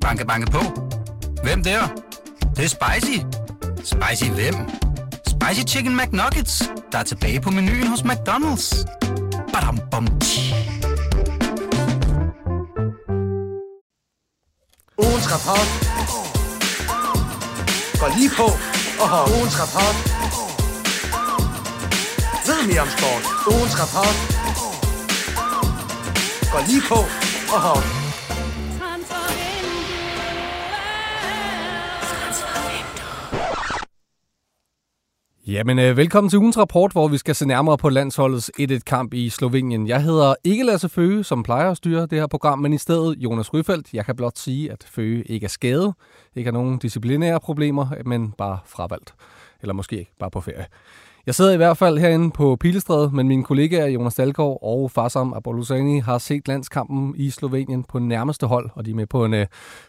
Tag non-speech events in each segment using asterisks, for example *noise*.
Banke, banke på. Hvem der? Det, det er spicy. Spicy hvem? Spicy Chicken McNuggets, der er tilbage på menuen hos McDonald's. Badum, bom. Ugens rapport. Går lige på. Oho. Ugens rapport. Ved mere om sport. Ugens rapport. Går lige på. Oho. Jamen, øh, velkommen til ugens rapport, hvor vi skal se nærmere på landsholdets 1-1-kamp i Slovenien. Jeg hedder ikke Lasse Føge, som plejer at styre det her program, men i stedet Jonas Ryfeldt. Jeg kan blot sige, at Føge ikke er skadet, ikke har nogen disciplinære problemer, men bare fravalgt. Eller måske bare på ferie. Jeg sidder i hvert fald herinde på Pilestræde, men mine kollegaer Jonas Dalgaard og Farsam Abolusani har set landskampen i Slovenien på nærmeste hold, og de er med på en uh,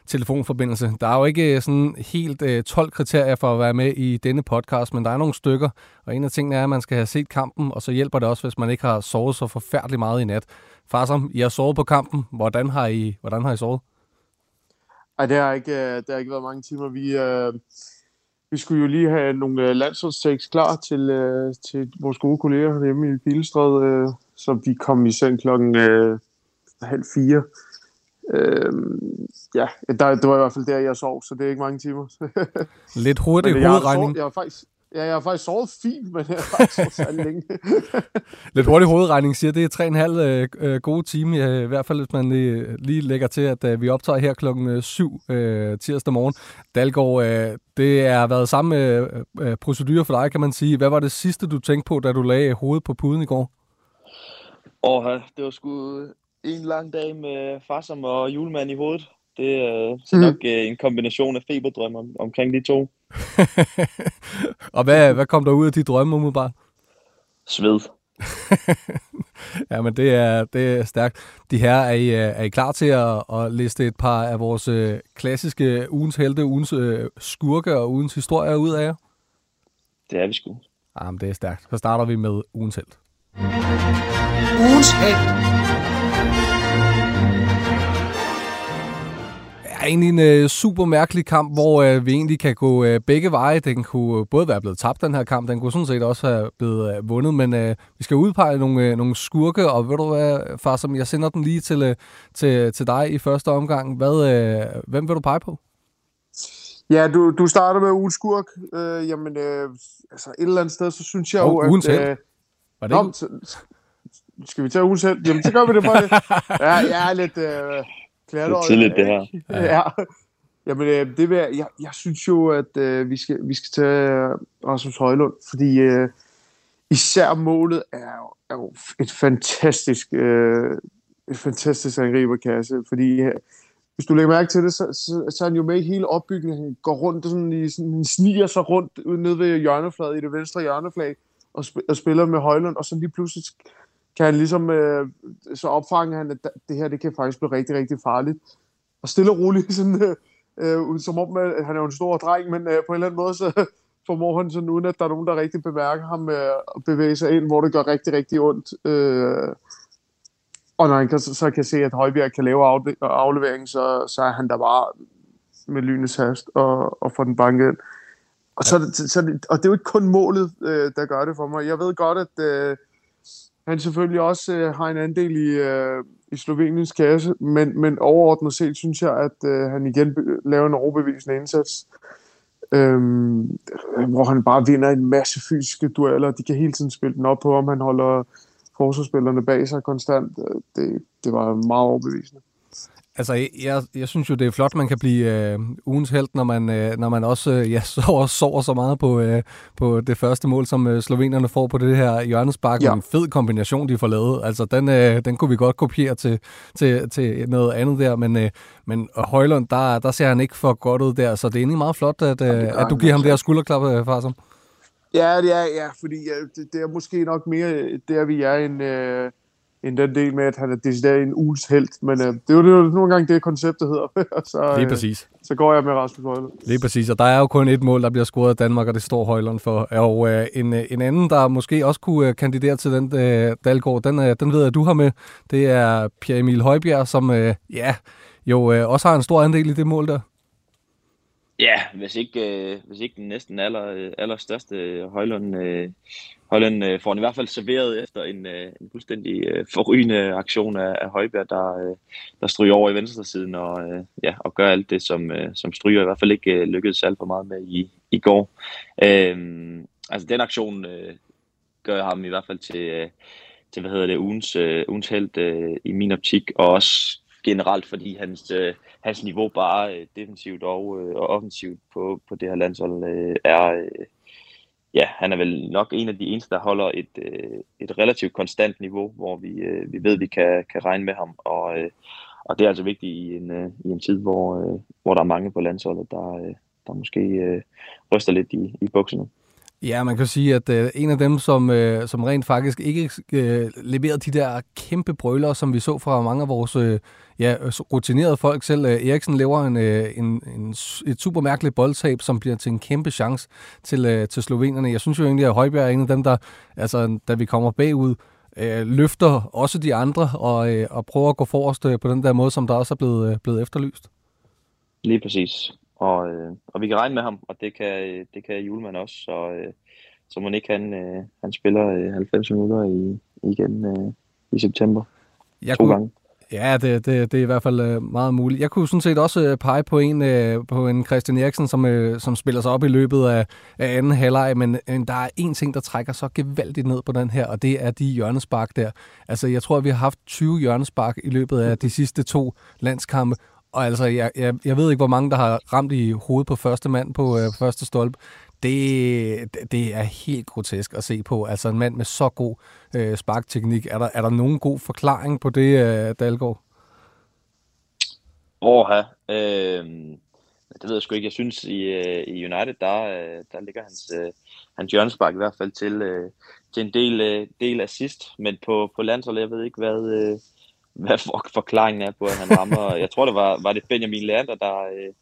telefonforbindelse. Der er jo ikke øh, sådan helt øh, uh, 12 kriterier for at være med i denne podcast, men der er nogle stykker, og en af tingene er, at man skal have set kampen, og så hjælper det også, hvis man ikke har sovet så forfærdeligt meget i nat. Farsam, I har sovet på kampen. Hvordan har I, hvordan har I sovet? Ej, det har ikke, det har ikke været mange timer. Vi, øh, vi skulle jo lige have nogle øh, landsholdstekst klar til, øh, til vores gode kolleger hjemme i Pilestræd, øh, så vi kom i seng klokken øh, halv fire. Øh, ja, der, det var i hvert fald der, jeg sov, så det er ikke mange timer. *laughs* Lidt hurtig Men jeg har hovedregning. sovet- Jeg har faktisk, ja, jeg har faktisk sovet fint, men jeg har faktisk sovet længe. *laughs* Lidt hurtig hovedregning siger, det er 3,5 øh, øh, gode time, ja, i hvert fald hvis man lige, lige lægger til, at øh, vi optager her klokken 7 øh, tirsdag morgen. Dalgaard, øh, det har været samme øh, øh, procedure for dig, kan man sige. Hvad var det sidste, du tænkte på, da du lagde hovedet på puden i går? Åh, det var sgu en lang dag med farsom og julemand i hovedet. Det er øh, så Mm. nok øh, en kombination af feberdrømme om, omkring de to. *laughs* Og hvad, hvad kom der ud af de drømme umiddelbart? Sved. *laughs* Ja, men det er, det er stærkt. De her, er I, øh, er I klar til at, at liste et par af vores øh, klassiske ugens helte, ugens øh, skurke og ugens historier ud af jer? Det er vi sgu. Jamen, det er stærkt. Så starter vi med ugens held. Ugens held. Er egentlig en øh, super mærkelig kamp, hvor øh, vi egentlig kan gå øh, begge veje. Den kunne øh, både være blevet tabt, den her kamp. Den kunne sådan set også have blevet øh, vundet. Men øh, vi skal udpege nogle, øh, nogle skurke, og ved du hvad, far, som jeg sender den lige til, øh, til, til dig i første omgang. Hvad, øh, hvem vil du pege på? Ja, du, du starter med ugens skurk. Øh, jamen, øh, altså et eller andet sted, så synes jeg Og jo, ugens at... held. Øh, Var det Nå, skal vi tage ugens held? Jamen, så gør vi det bare det. *laughs* Ja, jeg er lidt... Øh, Det er tidligt, det her. Ja. Jamen, øh, det vil jeg, jeg, jeg synes jo, at øh, vi, skal, vi skal tage øh, Rasmus Højlund, fordi øh, især målet er jo, er jo et fantastisk, øh, et fantastisk angriberkasse, fordi øh, hvis du lægger mærke til det, så, så, så er han jo med i hele opbygningen. Han går rundt sådan, i, sådan, han sniger sig rundt nede ved hjørnefladet i det venstre hjørneflag og, sp- og spiller med Højlund, og så lige pludselig kan han ligesom, øh, så opfange han, at det her, det kan faktisk blive rigtig, rigtig farligt. Og stille og roligt, *laughs* sådan, øh, øh, som om, at han er jo en stor dreng, men øh, på en eller anden måde, så *laughs* formår han sådan, uden at der er nogen, der rigtig bemærker ham, øh, at bevæge sig ind, hvor det gør rigtig, rigtig ondt. Øh, og når han kan, så kan se, at Højbjerg kan lave afle- så, så er han der bare med lynets hast og, og får den banket ind. Og, så, så, og det er jo ikke kun målet, øh, der gør det for mig. Jeg ved godt, at øh, han selvfølgelig også øh, har en andel i, øh, i Sloveniens kasse, men, men overordnet set synes jeg, at øh, han igen laver en overbevisende indsats, øh, hvor han bare vinder en masse fysiske dueller. De kan hele tiden spille den op på, om han holder forsvarsspillerne bag sig konstant. Øh, det, det var meget overbevisende. Altså, jeg- jeg, jeg synes jo, det er flot, man kan blive øh, ugens held, når man, øh, når man også øh, ja, *laughs* sover, sover så meget på, øh, på det første mål, som øh, slovenerne får på det her hjørnespark. Ja. En fed kombination, de får lavet. Altså, den, øh, den kunne vi godt kopiere til, til, til noget andet der, men, øh, men Højlund, der, der ser han ikke for godt ud der, så det er egentlig meget flot, at, øh, at du giver ham også. det her skulderklap, øh, far, som. Ja, det er, ja fordi ja, det, det er måske nok mere der, vi er, end, øh, end den del med, at han er decideret en ugens held. Men øh, det er jo det er jo nogle gange det, konceptet hedder. *laughs* Så, Lige øh, præcis. så går jeg med Rasmus Højlund. Lige præcis, og der er jo kun et mål, der bliver scoret af Danmark, og det står Højlund for. Og øh, en, øh, en anden, der måske også kunne øh, kandidere til den, øh, Dalgaard, den, øh, den ved jeg, du har med. Det er Pierre Emil Højbjerg, som, øh, ja, jo øh, også har en stor andel i det mål der. Ja, hvis ikke, øh, hvis ikke den næsten aller, øh, allerstørste Højlund, øh, Holland øh, får han i hvert fald serveret efter en, øh, en fuldstændig øh, forrygende aktion af, af Højbjerg, der, øh, der stryger over i venstre siden og, øh, ja, og gør alt det, som, øh, som stryger i hvert fald ikke øh, lykkedes alt for meget med i, i går. Øh, altså den aktion øh, gør ham i hvert fald til, øh, til hvad hedder det, ugens, øh, ugens held øh, i min optik, og også generelt, fordi hans, øh, hans niveau bare øh, defensivt og, øh, og offensivt på, på det her landshold øh, er, øh, ja, han er vel nok en af de eneste, der holder et, øh, et relativt konstant niveau, hvor vi, øh, vi ved, vi kan, kan regne med ham, og, øh, og det er altså vigtigt i en, øh, i en tid, hvor, øh, hvor der er mange på landsholdet, der, øh, der måske øh, ryster lidt i, i bukserne. Ja, man kan sige, at øh, en af dem, som, øh, som rent faktisk ikke øh, leverede de der kæmpe brølere, som vi så fra mange af vores øh, ja, rutinerede folk selv. Øh, Eriksen lever en, øh, en, en, et super mærkeligt boldtab, som bliver til en kæmpe chance til, øh, til slovenerne. Jeg synes jo egentlig, at Højbjerg er en af dem, der, altså, da vi kommer bagud, øh, løfter også de andre og, øh, og prøver at gå forrest øh, på den der måde, som der også er blevet, øh, blevet efterlyst. Lige præcis. Og, øh, og vi kan regne med ham, og det kan, det kan Julemand også. Så, øh, så må ikke han, øh, han spiller øh, 90 minutter i, igen øh, i september. Jeg to kunne, gange. Ja, det, det, det er i hvert fald øh, meget muligt. Jeg kunne sådan set også øh, pege på en, øh, på en Christian Eriksen, som, som spiller sig op i løbet af, af anden halvleg, men der er en ting, der trækker så gevaldigt ned på den her, og det er de hjørnespark der. Altså, jeg tror, at vi har haft 20 hjørnespark i løbet af de sidste to landskampe, og altså, jeg, jeg, jeg ved ikke, hvor mange, der har ramt i hovedet på første mand på øh, første stolpe. Det, det er helt grotesk at se på. Altså en mand med så god øh, sparkteknik. Er der, er der nogen god forklaring på det, øh, Dalgaard? Åh, øh, det ved jeg sgu ikke. Jeg synes, i, øh, i United, der, øh, der ligger hans, øh, hans hjørnespark i hvert fald til, øh, til en del, øh, del assist. Men på, på landsholdet, jeg ved ikke, hvad... Øh, hvad for, forklaringen er på, at han rammer. *laughs* jeg tror, det var, var det Benjamin Leander, der øh,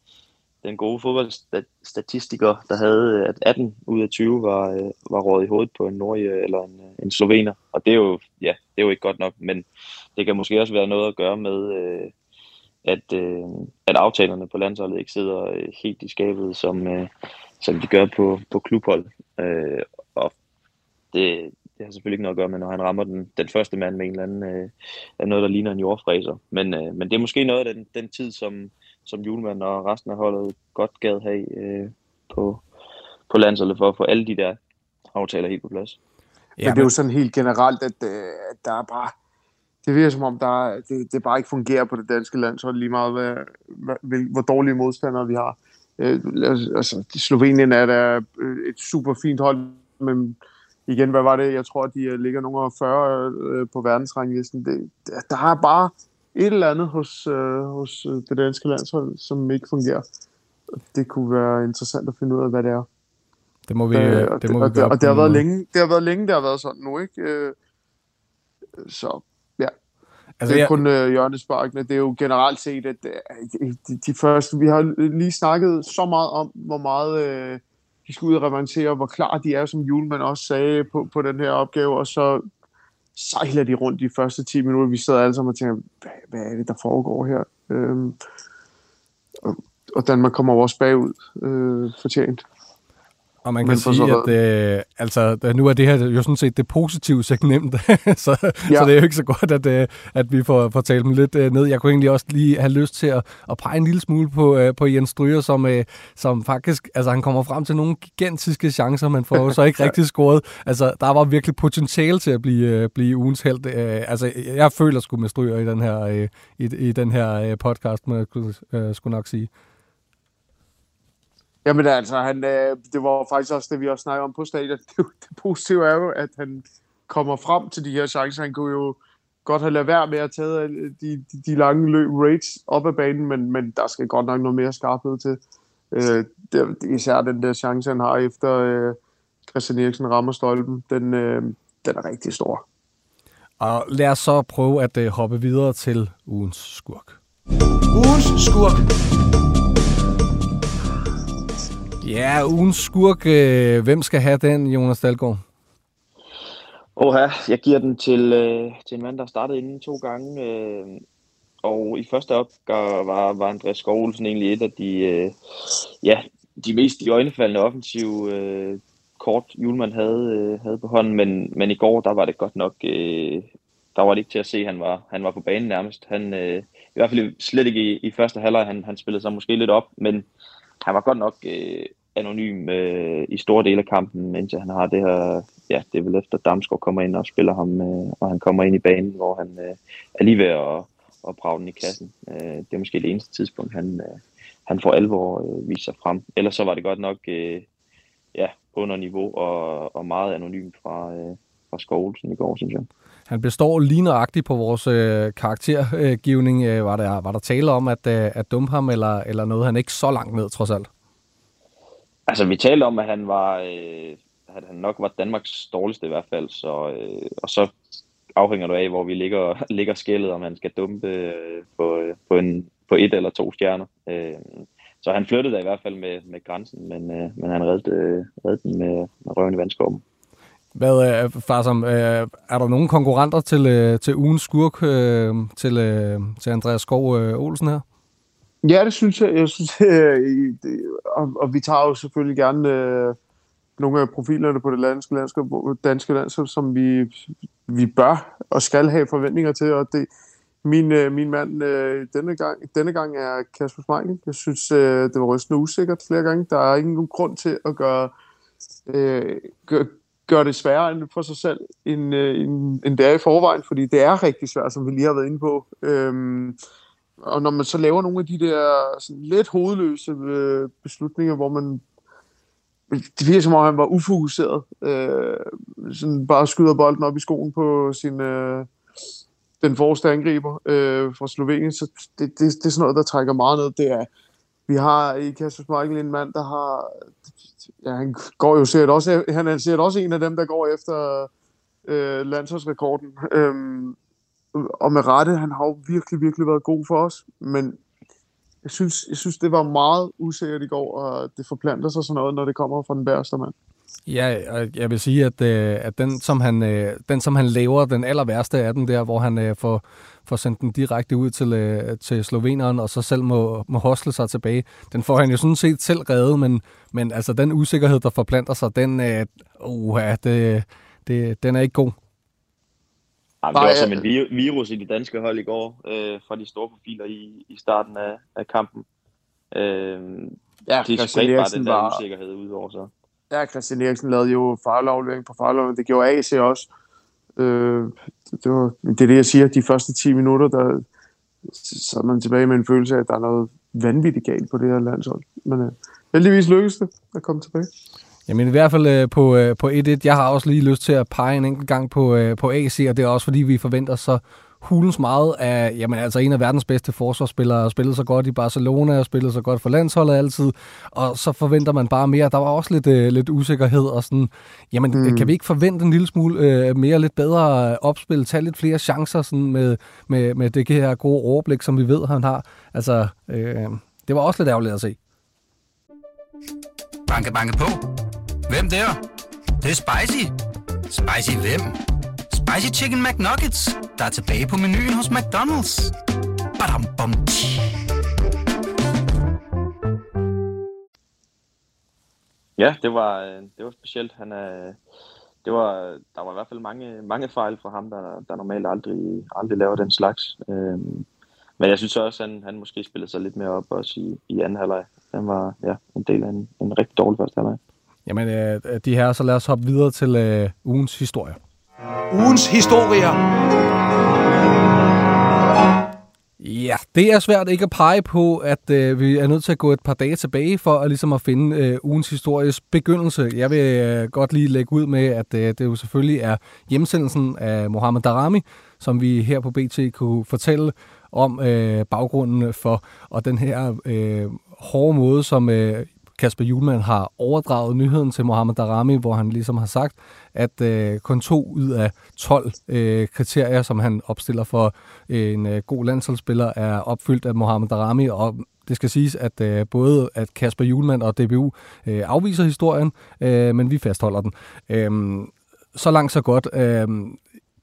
den gode fodboldstatistiker, der havde, øh, at 18 ud af 20 var, øh, var råd i hovedet på en norge eller en, øh, en slovener. Og det er, jo, ja, det er jo ikke godt nok, men det kan måske også være noget at gøre med, at, at aftalerne på landsholdet ikke sidder helt i skabet, som, som de gør på, på klubhold. Og det, det har selvfølgelig ikke noget at gøre med, når han rammer den, den første mand med en eller anden, øh, noget, der ligner en jordfræser. Men, øh, men det er måske noget af den, den tid, som, som Julemand og resten af holdet godt gad have øh, på, på landsholdet for at få alle de der aftaler helt på plads. Ja, men det er jo sådan helt generelt, at, øh, at der er bare det virker som om, der, det, det bare ikke fungerer på det danske landshold lige meget, hvad, hvad, hvor dårlige modstandere vi har. Øh, altså, Slovenien er der et super fint hold, men igen, hvad var det? Jeg tror, de øh, ligger nogle 40 øh, på verdensranglisten. Det, der er bare et eller andet hos, øh, hos øh, det danske landshold, som ikke fungerer. Det kunne være interessant at finde ud af, hvad det er. Det må vi, øh, det, det må og, vi gøre. Og det har, været længe, det har været længe, det har været sådan nu, ikke? Øh, så ja. Altså, det er jeg... kun øh, hjørnesparkene. Det er jo generelt set, at øh, de, de første... Vi har lige snakket så meget om, hvor meget... Øh, de skal ud og revancere, hvor klar de er, som Julemand også sagde på, på den her opgave, og så sejler de rundt de første 10 minutter. Vi sidder alle sammen og tænker, hvad, hvad er det, der foregår her? Øhm, og, og Danmark kommer også bagud øh, fortjent. Og man kan sige, at øh, altså, nu er det her jo sådan set det positive segment, *laughs* så, ja. så det er jo ikke så godt, at, øh, at vi får, får talt dem lidt øh, ned. Jeg kunne egentlig også lige have lyst til at, at pege en lille smule på, øh, på Jens Stryger, som, øh, som faktisk, altså han kommer frem til nogle gigantiske chancer, men får så *laughs* ikke rigtig scoret. Altså, der var virkelig potentiale til at blive, øh, blive ugens held. Øh, altså, jeg føler sgu med Stryger i den her, øh, i, i den her øh, podcast, må jeg øh, skulle nok sige. Jamen altså, han, øh, det var faktisk også det, vi også snakkede om på stadion. *laughs* Det, det positive er jo, at han kommer frem til de her chancer. Han kunne jo godt have lavet være med at tage de, de, de lange løb rates op ad banen, men, men der skal godt nok noget mere skarphed til. Øh, det, især den der chance, han har efter øh, Christian Eriksen rammer stolpen, den, øh, den er rigtig stor. Og lad os så prøve at øh, hoppe videre til ugens skurk. Ugens skurk. Ja, ugens skurk. Øh, hvem skal have den, Jonas Dahlgaard? Oha, jeg giver den til, øh, til en mand, der startede inden to gange. Øh, og i første opgør var, var Andreas Skovlsen egentlig et af de, øh, ja, de mest iøjnefaldende offensive øh, kort, Julemand havde, øh, havde på hånden, men, men i går, der var det godt nok, øh, der var det ikke til at se, at han var, han var på banen nærmest. Han, øh, I hvert fald slet ikke i, i første halvleg, han, han spillede sig måske lidt op, men han var godt nok øh, anonym øh, i store dele af kampen, indtil han har det her, ja, det er vel efter Damsgaard kommer ind og spiller ham, øh, og han kommer ind i banen, hvor han øh, er lige ved at, at brage den i kassen. Øh, det er måske det eneste tidspunkt, han, øh, han får alvor øh, viser sig frem. Ellers så var det godt nok øh, ja, under niveau og, og meget anonym fra, øh, fra Skovlsen i går, synes jeg. Han består lige nøjagtigt på vores øh, karaktergivning. Øh, var, der, var der tale om at, øh, at dumpe ham, eller, eller noget han ikke så langt ned, trods alt? Altså, vi talte om, at han var, øh, at han nok var Danmarks dårligste i hvert fald, så, øh, og så afhænger du af, hvor vi ligger, *laughs* ligger skældet, om han skal dumpe øh, på, øh, på, en, på et eller to stjerner. Øh, så han flyttede i hvert fald med, med grænsen, men, øh, men han reddede, øh, reddede den med, med røven i vandskorben. Hvad, øh, Farsom, øh, er der nogen konkurrenter til, øh, til ugens skurk, øh, til, øh, til Andreas Skov øh, Olsen her? Ja, det synes jeg. jeg synes, *laughs* det, og, og vi tager jo selvfølgelig gerne øh, nogle af profilerne på det danske landskab, danske landskab som vi, vi bør og skal have forventninger til, og det, min, øh, min mand øh, denne, gang, denne gang er Kasper Schmeichel. Jeg synes, øh, det var rystende usikkert flere gange. Der er ingen grund til at gøre, øh, gøre, gøre det sværere end for sig selv, end, øh, end, end det er i forvejen, fordi det er rigtig svært, som vi lige har været inde på. Øh, og når man så laver nogle af de der sådan lidt hovedløse øh, beslutninger, hvor man det virker som om, han var ufokuseret. Øh, sådan bare skyder bolden op i skoen på sin, øh, den forreste angriber øh, fra Slovenien. Så det, det, det er sådan noget, der trækker meget ned. Det er, vi har i Kasper Schmeichel en mand, der har... Ja, han går jo sikkert også, han er sikkert også en af dem, der går efter øh, landsholdsrekorden. Øh, og med rette, han har jo virkelig, virkelig været god for os, men jeg synes, jeg synes det var meget usikkert i går, og det forplanter sig sådan noget, når det kommer fra den værste mand. Ja, jeg vil sige, at, øh, at den, som han, øh, den, som han laver, den aller værste af den der, hvor han øh, får, får sendt den direkte ud til, øh, til sloveneren, og så selv må, må hostle sig tilbage, den får han jo sådan set selv reddet, men, men altså den usikkerhed, der forplanter sig, den, uh, det, det, den er ikke god. Jamen, det var som en virus i de danske hold i går, øh, fra de store profiler i, i starten af, af kampen. Øh, ja, de spredte bare den der var... usikkerhed ud over sig. Ja, Christian Eriksen lavede jo farleaflevering på farleaflevering. Det gjorde AC også. Øh, det, var, det er det, jeg siger. De første 10 minutter, der så er man tilbage med en følelse af, at der er noget vanvittigt galt på det her landshold. Men øh, heldigvis lykkedes det at komme tilbage. Jamen i hvert fald øh, på, øh, på 1-1. Jeg har også lige lyst til at pege en enkelt gang på, øh, på AC, og det er også fordi, vi forventer så hulens meget af, jamen altså en af verdens bedste forsvarsspillere, og spillet så godt i Barcelona, og spillet så godt for landsholdet altid, og så forventer man bare mere. Der var også lidt, øh, lidt usikkerhed, og sådan, jamen mm. kan vi ikke forvente en lille smule øh, mere, lidt bedre opspil, tage lidt flere chancer sådan med, med, med det her gode overblik, som vi ved, han har. Altså, øh, det var også lidt ærgerligt at se. Banke, banke på. Hvem der? Det, det er spicy. Spicy hvem? Spicy Chicken McNuggets, der er tilbage på menuen hos McDonald's. Badum, bom, Ja, det var, øh, det var specielt. Han er, det var, der var i hvert fald mange, mange fejl fra ham, der, der normalt aldrig, aldrig laver den slags. Øhm, men jeg synes også, at han, han måske spillede sig lidt mere op også i, i anden halvleg. Han var ja, en del af en, en rigtig dårlig første halvleg. Jamen, øh, de her, så lad os hoppe videre til øh, ugens historie. Ugens historier. Ja, det er svært ikke at pege på, at øh, vi er nødt til at gå et par dage tilbage for at, ligesom at finde øh, ugens histories begyndelse. Jeg vil øh, godt lige lægge ud med, at øh, det jo selvfølgelig er hjemsendelsen af Mohammed Darami, som vi her på BT kunne fortælle om øh, baggrunden for, og den her øh, hårde måde, som øh, Kasper Julemand har overdraget nyheden til Mohamed Darami, hvor han ligesom har sagt, at øh, kun to ud af 12 øh, kriterier, som han opstiller for øh, en øh, god landsholdsspiller, er opfyldt af Mohamed Darami, og det skal siges, at øh, både at Kasper Julemand og DBU øh, afviser historien, øh, men vi fastholder den. Øh, så langt så godt. Øh,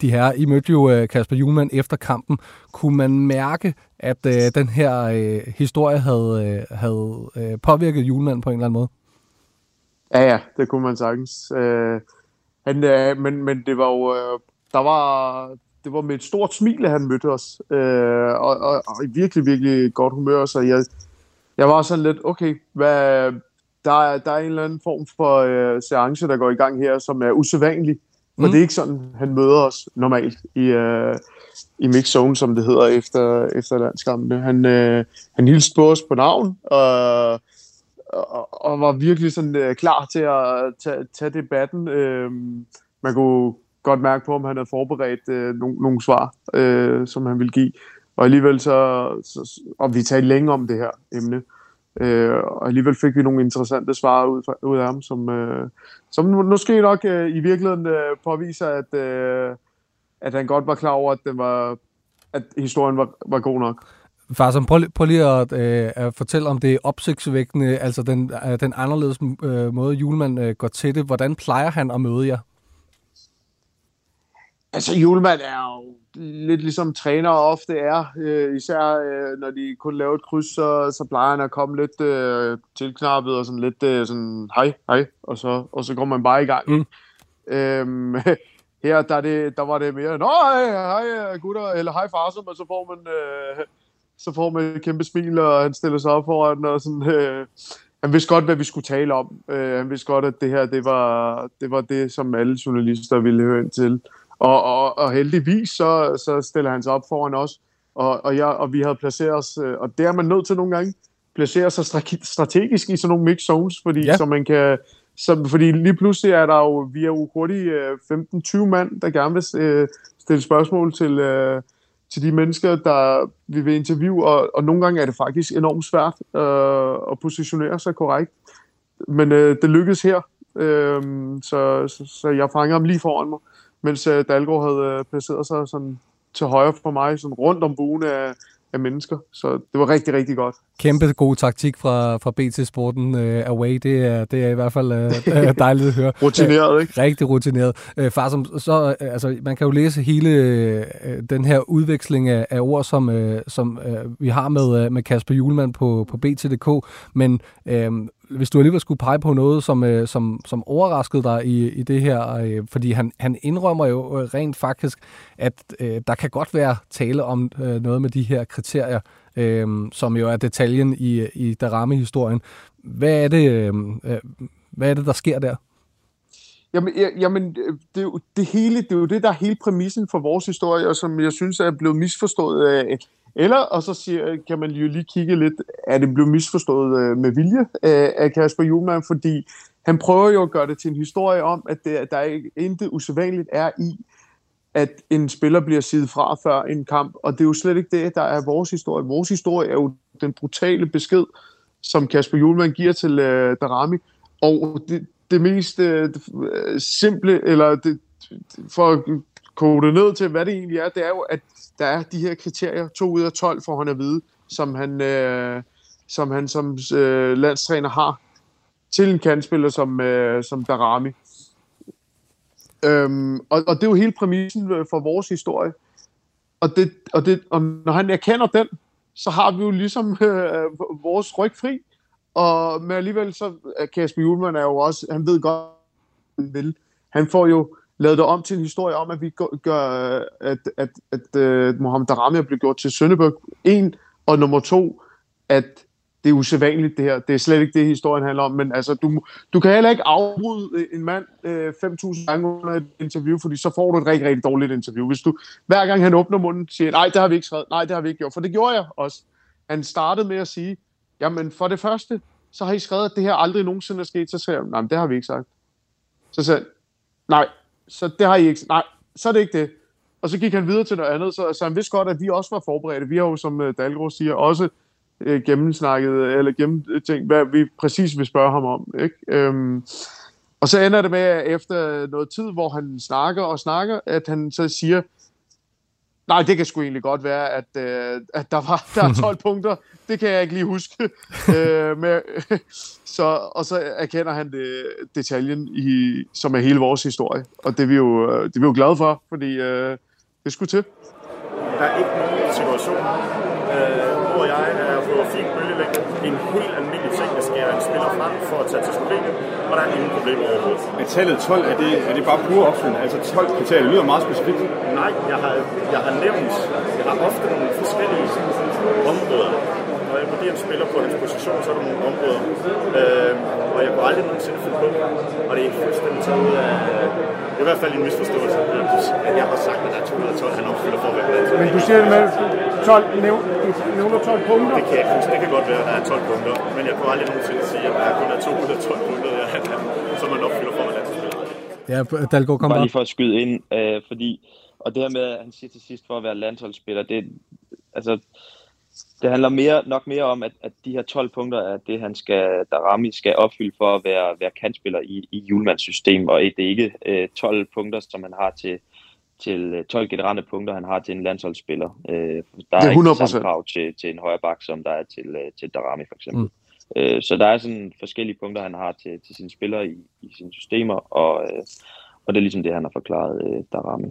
de her, I mødte jo øh, Kasper Julemand efter kampen. Kunne man mærke, at øh, den her øh, historie havde, øh, havde øh, påvirket Julemand på en eller anden måde? Ja, ja, det kunne man sagtens. Øh, han, øh, men, men det var jo, øh, der var, det var med et stort smil, at han mødte os, øh, og, og, og i virkelig, virkelig godt humør, så jeg, jeg var sådan lidt, okay, hvad, der, er, der er en eller anden form for øh, seance, der går i gang her, som er usædvanlig, mm. det er ikke sådan, han møder os normalt i, øh, i mix zone, som det hedder efter, efter landskampene. Han, øh, han hilste på os på navn, og og, og var virkelig sådan øh, klar til at tage, tage debatten. Øh, man kunne godt mærke på, om han havde forberedt øh, nogle, nogle svar, øh, som han ville give. Og alligevel så, så og vi talte længe om det her emne, øh, og alligevel fik vi nogle interessante svar ud, fra, ud af ham, som, øh, som måske nok øh, i virkeligheden øh, påviser, at, øh, at han godt var klar over, at, den var, at historien var, var god nok. Farsom, prøv, prøv lige at, øh, at fortælle om det opsigtsvækkende, altså den, øh, den anderledes øh, måde, julemand øh, går til det. Hvordan plejer han at møde jer? Altså, julemand er jo lidt ligesom træner ofte er. Øh, især øh, når de kun laver et kryds, så, så plejer han at komme lidt øh, tilknappet og sådan lidt øh, sådan, hej, hej, og så, og så går man bare i gang. Mm. Øhm, *laughs* her der, det, der var det mere, nå, hej, hej gutter, eller hej Farsom, og så får man... Øh, så får man et kæmpe smil, og han stiller sig op foran, og sådan, øh, han vidste godt, hvad vi skulle tale om. Øh, han vidste godt, at det her, det var, det var det, som alle journalister ville høre ind til. Og, og, og heldigvis, så, så stiller han sig op foran os, og, og, jeg, og vi havde placeret os, øh, og det er man nødt til nogle gange, placere sig strategisk i sådan nogle mix zones, fordi ja. så man kan, så, fordi lige pludselig er der jo, vi er jo hurtigt 15-20 mand, der gerne vil øh, stille spørgsmål til, øh, til de mennesker, der vi vil interviewe, og, og nogle gange er det faktisk enormt svært øh, at positionere sig korrekt. Men øh, det lykkedes her, øh, så, så, så jeg fanger ham lige foran mig, mens øh, Dalgaard havde øh, placeret sig sådan til højre for mig, sådan rundt om buen af, af mennesker. Så det var rigtig, rigtig godt. Kæmpe god taktik fra, fra BT Sporten uh, Away. Det er, det er i hvert fald uh, *laughs* dejligt at høre. rutineret, ikke? Rigtig rutineret. Uh, far, som, så, uh, altså, man kan jo læse hele uh, den her udveksling af, af ord, som, uh, som uh, vi har med, uh, med Kasper Julemand på, på BT.dk, men uh, hvis du alligevel skulle pege på noget, som, øh, som, som overraskede dig i, i det her, øh, fordi han, han indrømmer jo øh, rent faktisk, at øh, der kan godt være tale om øh, noget med de her kriterier, øh, som jo er detaljen i, i Darami-historien. Hvad er det, øh, øh hvad er det, der sker der? Jamen, jamen øh, det, er jo, det hele, det er jo det, der er hele præmissen for vores historie, og som jeg synes er blevet misforstået af, eller, og så siger, kan man jo lige kigge lidt, er det blevet misforstået øh, med vilje øh, af Kasper Julemand, fordi han prøver jo at gøre det til en historie om, at det, der er intet usædvanligt er i, at en spiller bliver siddet fra før en kamp, og det er jo slet ikke det, der er vores historie. Vores historie er jo den brutale besked, som Kasper Julemand giver til øh, Darami, og det, det mest øh, øh, simple, eller det, for at kode ned til, hvad det egentlig er, det er jo, at der er de her kriterier, to ud af 12 får han at vide, som han, øh, som, han som øh, landstræner har til en kandspiller som, øh, som Darami. Øhm, og, og det er jo hele præmissen øh, for vores historie. Og, det, og, det, og når han erkender den, så har vi jo ligesom *laughs* øh, vores ryg fri. Og men alligevel så er Kasper Julemand er jo også, han ved godt, hvad han vil. Han får jo lavet det om til en historie om, at vi gør, øh, at, at, at, at Mohamed Darami er blevet gjort til Sønderborg. En, og nummer to, at det er usædvanligt det her. Det er slet ikke det, historien handler om. Men altså, du, du kan heller ikke afbryde en mand øh, 5.000 gange under et interview, fordi så får du et rigtig, rigtig dårligt interview. Hvis du hver gang han åbner munden siger, nej, det har vi ikke skrevet, nej, det har vi ikke gjort. For det gjorde jeg også. Han startede med at sige, jamen for det første, så har I skrevet, at det her aldrig nogensinde er sket. Så sagde jeg, nej, det har vi ikke sagt. Så sagde nej, så det har I ikke. Nej, så er det ikke det. Og så gik han videre til noget andet, så, så han vidste godt, at vi også var forberedte. Vi har jo, som øh, Dalgro siger, også øh, gennemsnakket, øh, eller gennemtænkt, hvad vi præcis vil spørge ham om. Ikke? Øhm, og så ender det med, at efter noget tid, hvor han snakker og snakker, at han så siger, Nej, det kan sgu egentlig godt være, at, øh, at der var der er 12 *laughs* punkter. Det kan jeg ikke lige huske. øh, med, *laughs* så, og så erkender han det, detaljen, i, som er hele vores historie. Og det er vi jo, øh, det er vi jo glade for, fordi øh, det skulle til. Der er ikke nogen situation, øh, hvor jeg er på fin bølgelængde. En helt almindelig ting, at skære en spiller frem for at tage til Slovenien, og der er ingen problemer overhovedet. Men tallet 12, er det, er det bare pure opfyldende? Altså 12 kriterier, det lyder meget specifikt. Nej, jeg har, jeg har nævnt, jeg har ofte nogle forskellige områder. Når jeg vurderer en spiller på hans position, så er der nogle områder. Øh, og jeg kunne aldrig nogensinde finde på, og det er fuldstændig taget ud af, det er i hvert fald en misforståelse, at jeg har sagt, at der er 212, han opfylder for at være blandt. Men du siger det med 12, nævn, nævner 12 punkter? Det kan jeg ikke huske. Det kan godt være, at der er 12 punkter, men jeg kunne aldrig nogensinde sige, at der kun er 212 punkter, jeg, som man opfylder for at være landsspiller. Ja, Dalgaard, kom bare. lige for at skyde ind, øh, fordi, og det her med, at han siger til sidst for at være landsholdsspiller, det, altså, det handler mere, nok mere om, at, at de her 12 punkter er det, han skal, Darami skal opfylde for at være, være kantspiller i, i Julmans system, og det er ikke øh, 12 punkter, som han har til, til øh, 12 generelle punkter, han har til en landsholdsspiller. Øh, der Det er er ikke 100%. samme krav til, til en højre bak, som der er til, øh, til Darami for eksempel. Mm. Øh, så der er sådan forskellige punkter, han har til, til sine spillere i, i sine systemer, og, øh, og det er ligesom det, han har forklaret øh, Darami.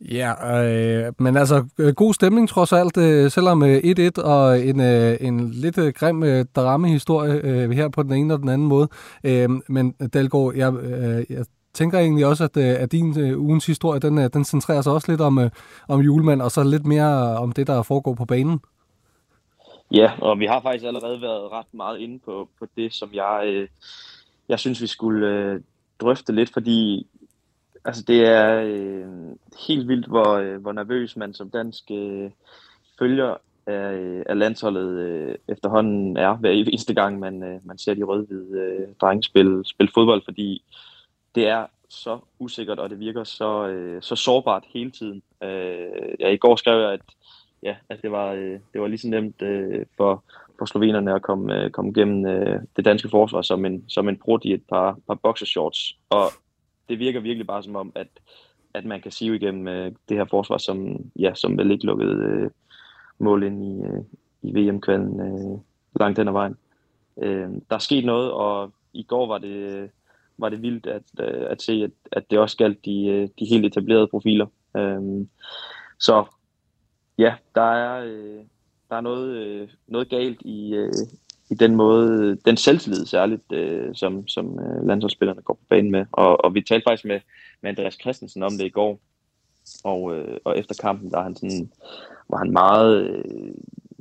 Ja, øh, men altså øh, god stemning trods alt, øh, selvom øh, 1-1 og en, øh, en lidt øh, grim øh, dramahistorie øh, her på den ene og den anden måde. Øhm, øh, men Dalgaard, jeg, øh, jeg tænker egentlig også, at, øh, at din øh, ugens historie, den, øh, den centrerer sig også lidt om, øh, om julemand, og så lidt mere øh, om det, der foregår på banen. Ja, og vi har faktisk allerede været ret meget inde på, på det, som jeg, øh, jeg synes, vi skulle øh, drøfte lidt, fordi altså, det er øh, helt vildt, hvor, øh, hvor nervøs man som dansk øh, følger af, øh, af landsholdet øh, efterhånden er hver eneste gang, man, øh, man ser de rød-hvide øh, drenge spille, spille fodbold, fordi det er så usikkert, og det virker så, øh, så sårbart hele tiden. Øh, ja, I går skrev jeg, at ja, at det var, øh, det var lige så nemt øh, for, for slovenerne at komme, øh, komme gennem øh, det danske forsvar som en, som en brud i et par, par boxershorts. Og det virker virkelig bare som om, at, at man kan sive igennem øh, det her forsvar, som, ja, som vel ikke lukkede øh, mål ind i, øh, i VM-kvalden øh, langt den ad vejen. Øh, der er sket noget, og i går var det, var det vildt at, øh, at se, at, at det også galt de, øh, de helt etablerede profiler. Øh, så ja, der er, øh, der er noget, øh, noget galt i, øh, i den måde, den selvtillid særligt, øh, som, som øh, landsholdsspillerne går på banen med. Og, og vi talte faktisk med, med Andreas Christensen om det i går, og, øh, og efter kampen, der han sådan, var han meget øh,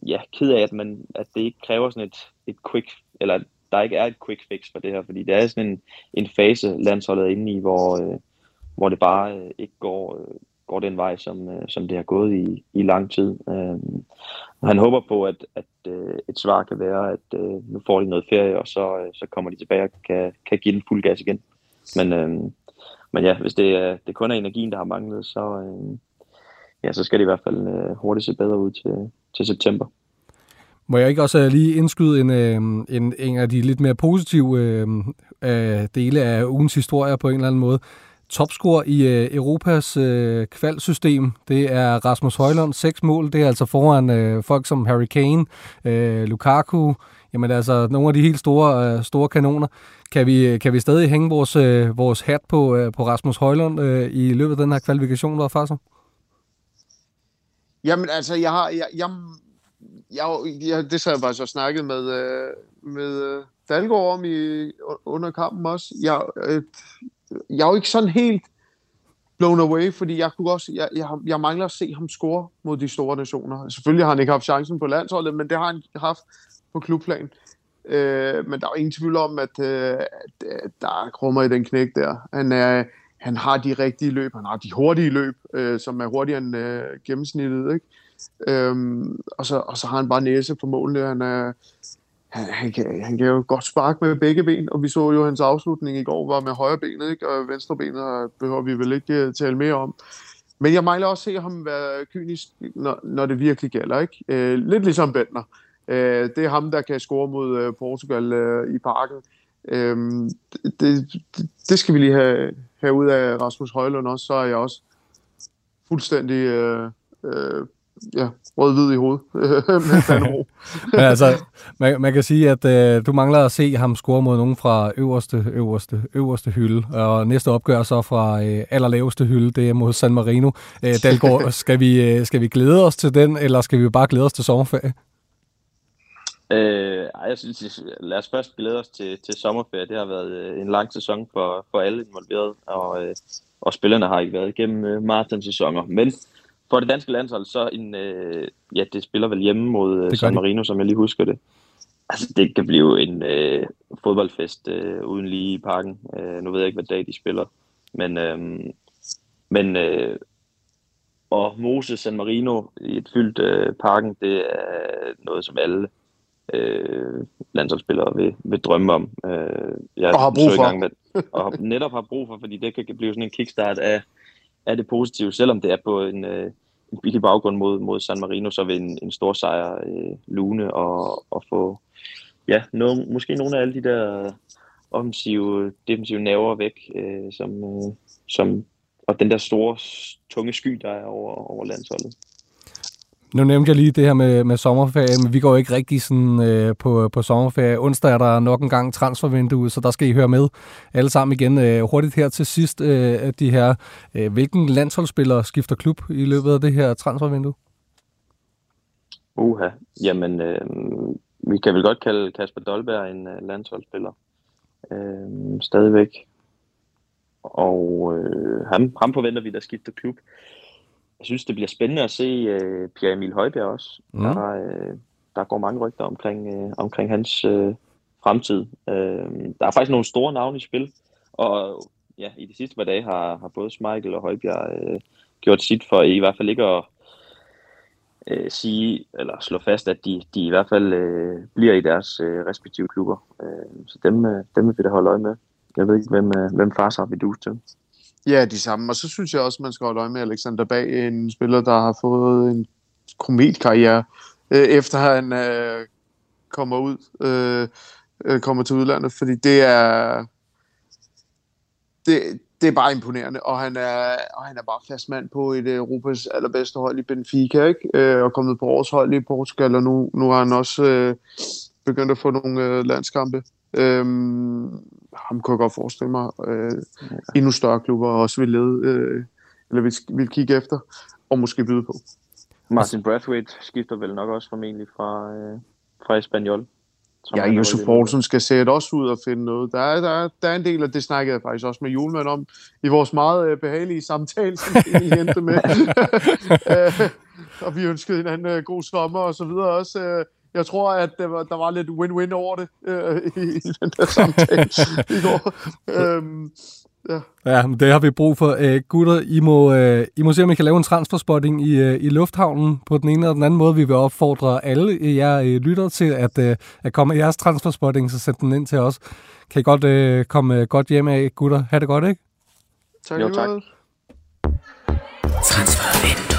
ja, ked af, at, man, at det ikke kræver sådan et, et quick, eller der ikke er et quick fix for det her, fordi det er sådan en, en fase, landsholdet er inde i, hvor, øh, hvor det bare øh, ikke går, øh, går den vej, som, øh, som det har gået i, i lang tid. Øh, han håber på, at, at øh, et svar kan være, at øh, nu får de noget ferie, og så, øh, så kommer de tilbage og kan, kan give den fuld gas igen. Men, øh, men ja, hvis det, er, det kun er energien, der har manglet, så, øh, ja, så skal det i hvert fald øh, hurtigt se bedre ud til, til september. Må jeg ikke også øh, lige indskyde en, øhm, en, en af de lidt mere positive øh, øh, dele af ugens historie på en eller anden måde? Topscorer i øh, Europas øh, kvalsystem, det er Rasmus Højlund, seks mål. Det er altså foran øh, folk som Harry Kane, øh, Lukaku, jamen altså nogle af de helt store, øh, store kanoner. Kan vi, øh, kan vi stadig hænge vores, øh, vores hat på, øh, på Rasmus Højlund øh, i løbet af den her kvalifikation, der er Jamen altså, jeg har, jeg, jeg, jeg, jeg det så jeg faktisk og snakket med, øh, med øh, Dalgaard om i, under kampen også. Jeg, øh, jeg er jo ikke sådan helt blown away, fordi jeg kunne også, jeg, jeg, jeg mangler at se ham score mod de store nationer. Selvfølgelig har han ikke haft chancen på landsholdet, men det har han haft på klubplan. Øh, men der er jo ingen tvivl om, at, øh, der er krummer i den knæk der. Han, er, han har de rigtige løb, han har de hurtige løb, øh, som er hurtigere end øh, gennemsnittet. Ikke? Øhm, og, så, og så har han bare næse på målene. Han, er, han, han, kan, han kan jo godt sparke med begge ben, og vi så jo hans afslutning i går var med højre benet, ikke? og venstre benet behøver vi vel ikke øh, tale mere om. Men jeg mangler også at se ham være kynisk, når, når det virkelig gælder. Ikke? Øh, lidt ligesom Bentner. Øh, det er ham, der kan score mod øh, Portugal øh, i parken. Øh, det, det, det skal vi lige have, have ud af Rasmus Højlund også, så er jeg også fuldstændig øh, øh, ja, rød-hvid i hovedet *laughs* med. *laughs* Men altså, man, man kan sige, at øh, du mangler at se ham score mod nogen fra øverste, øverste, øverste hylde, og næste opgør så fra øh, allerlaveste hylde, det er mod San Marino. Øh, Dalgaard, *laughs* skal vi, øh, skal vi glæde os til den, eller skal vi bare glæde os til sommerferie? Øh, ej, jeg synes, lad os først glæde os til, til sommerferie. Det har været øh, en lang sæson for, for alle involveret, og, øh, og spillerne har ikke været igennem øh, maraton-sæsoner. Men for det danske landshold, så en, øh, ja, det spiller vel hjemme mod øh, San Marino, som jeg lige husker det. Altså, det kan blive en øh, fodboldfest øh, uden lige i parken. Øh, nu ved jeg ikke, hvad dag de spiller. Men, øh, men øh, og Mose San Marino i et fyldt øh, parken, det er noget, som alle øh, landsholdsspillere vil, vil drømme om. Øh, jeg og har brug for. Med, og netop har brug for, fordi det kan blive sådan en kickstart af, er det positivt, selvom det er på en, øh, en billig baggrund mod, mod San Marino, så vil en, en stor sejr øh, lune og, og få ja, no, måske nogle af alle de der offensive, defensive naver væk, øh, som, øh, som, og den der store, tunge sky, der er over, over landsholdet. Nu nævnte jeg lige det her med, med sommerferie, men vi går ikke rigtig sådan, øh, på, på sommerferie. Onsdag er der nok en gang transfervindue, så der skal I høre med alle sammen igen. Øh, hurtigt her til sidst, øh, de her, øh, hvilken landsholdsspiller skifter klub i løbet af det her transfervindue? Uha, jamen øh, vi kan vel godt kalde Kasper Dolberg en øh, landsholdsspiller. Øh, stadigvæk. Og øh, ham, ham forventer vi, der skifter klub jeg synes, det bliver spændende at se uh, Pierre Emil Højbjerg også. Mm. Der, uh, der går mange rygter omkring, uh, omkring hans uh, fremtid. Uh, der er faktisk nogle store navne i spil, og ja, i de sidste par dage har, har både Smeichel og Højbjerg uh, gjort sit for i hvert fald ikke at uh, sige, eller slå fast, at de, de i hvert fald uh, bliver i deres uh, respektive klubber. Uh, så dem, uh, dem vil vi da holde øje med. Jeg ved ikke, hvem, uh, hvem fars har vi dus til. Ja, de samme. Og så synes jeg også, man skal holde øje med Alexander Bag, en spiller, der har fået en kometkarriere, øh, efter han øh, kommer ud, øh, øh, kommer til udlandet, fordi det er det, det er bare imponerende, og han er, og han er bare fast mand på et øh, Europas allerbedste hold i Benfica, ikke? Øh, og kommet på års hold i Portugal, og nu, nu har han også øh, begyndt at få nogle øh, landskampe. Øhm, ham kunne jeg godt forestille mig. Øh, ja. Endnu større klubber også vil lede, øh, eller vil, vil kigge efter, og måske byde på. Martin Brathwaite skifter vel nok også formentlig fra, øh, fra Espanyol. Ja, Josef Poulsen skal sætte også ud og finde noget. Der er, der, er, der er en del, af det snakkede jeg faktisk også med Julemand om, i vores meget øh, behagelige samtale, som vi endte med. *laughs* *laughs* øh, og vi ønskede hinanden øh, god sommer og så videre også. Øh, jeg tror, at der var, der var lidt win-win over det øh, i, i den der samtale i går. Øhm, ja. ja, men det har vi brug for. Æ, gutter, I må, øh, I må se, om I kan lave en transferspotting i, øh, i lufthavnen på den ene eller den anden måde. Vi vil opfordre alle jer øh, lytter til at, øh, at komme med jeres transferspotting, så send den ind til os. Kan I godt øh, komme godt hjem af, gutter? Ha' det godt, ikke? Tak, jo, tak. Transfervindue.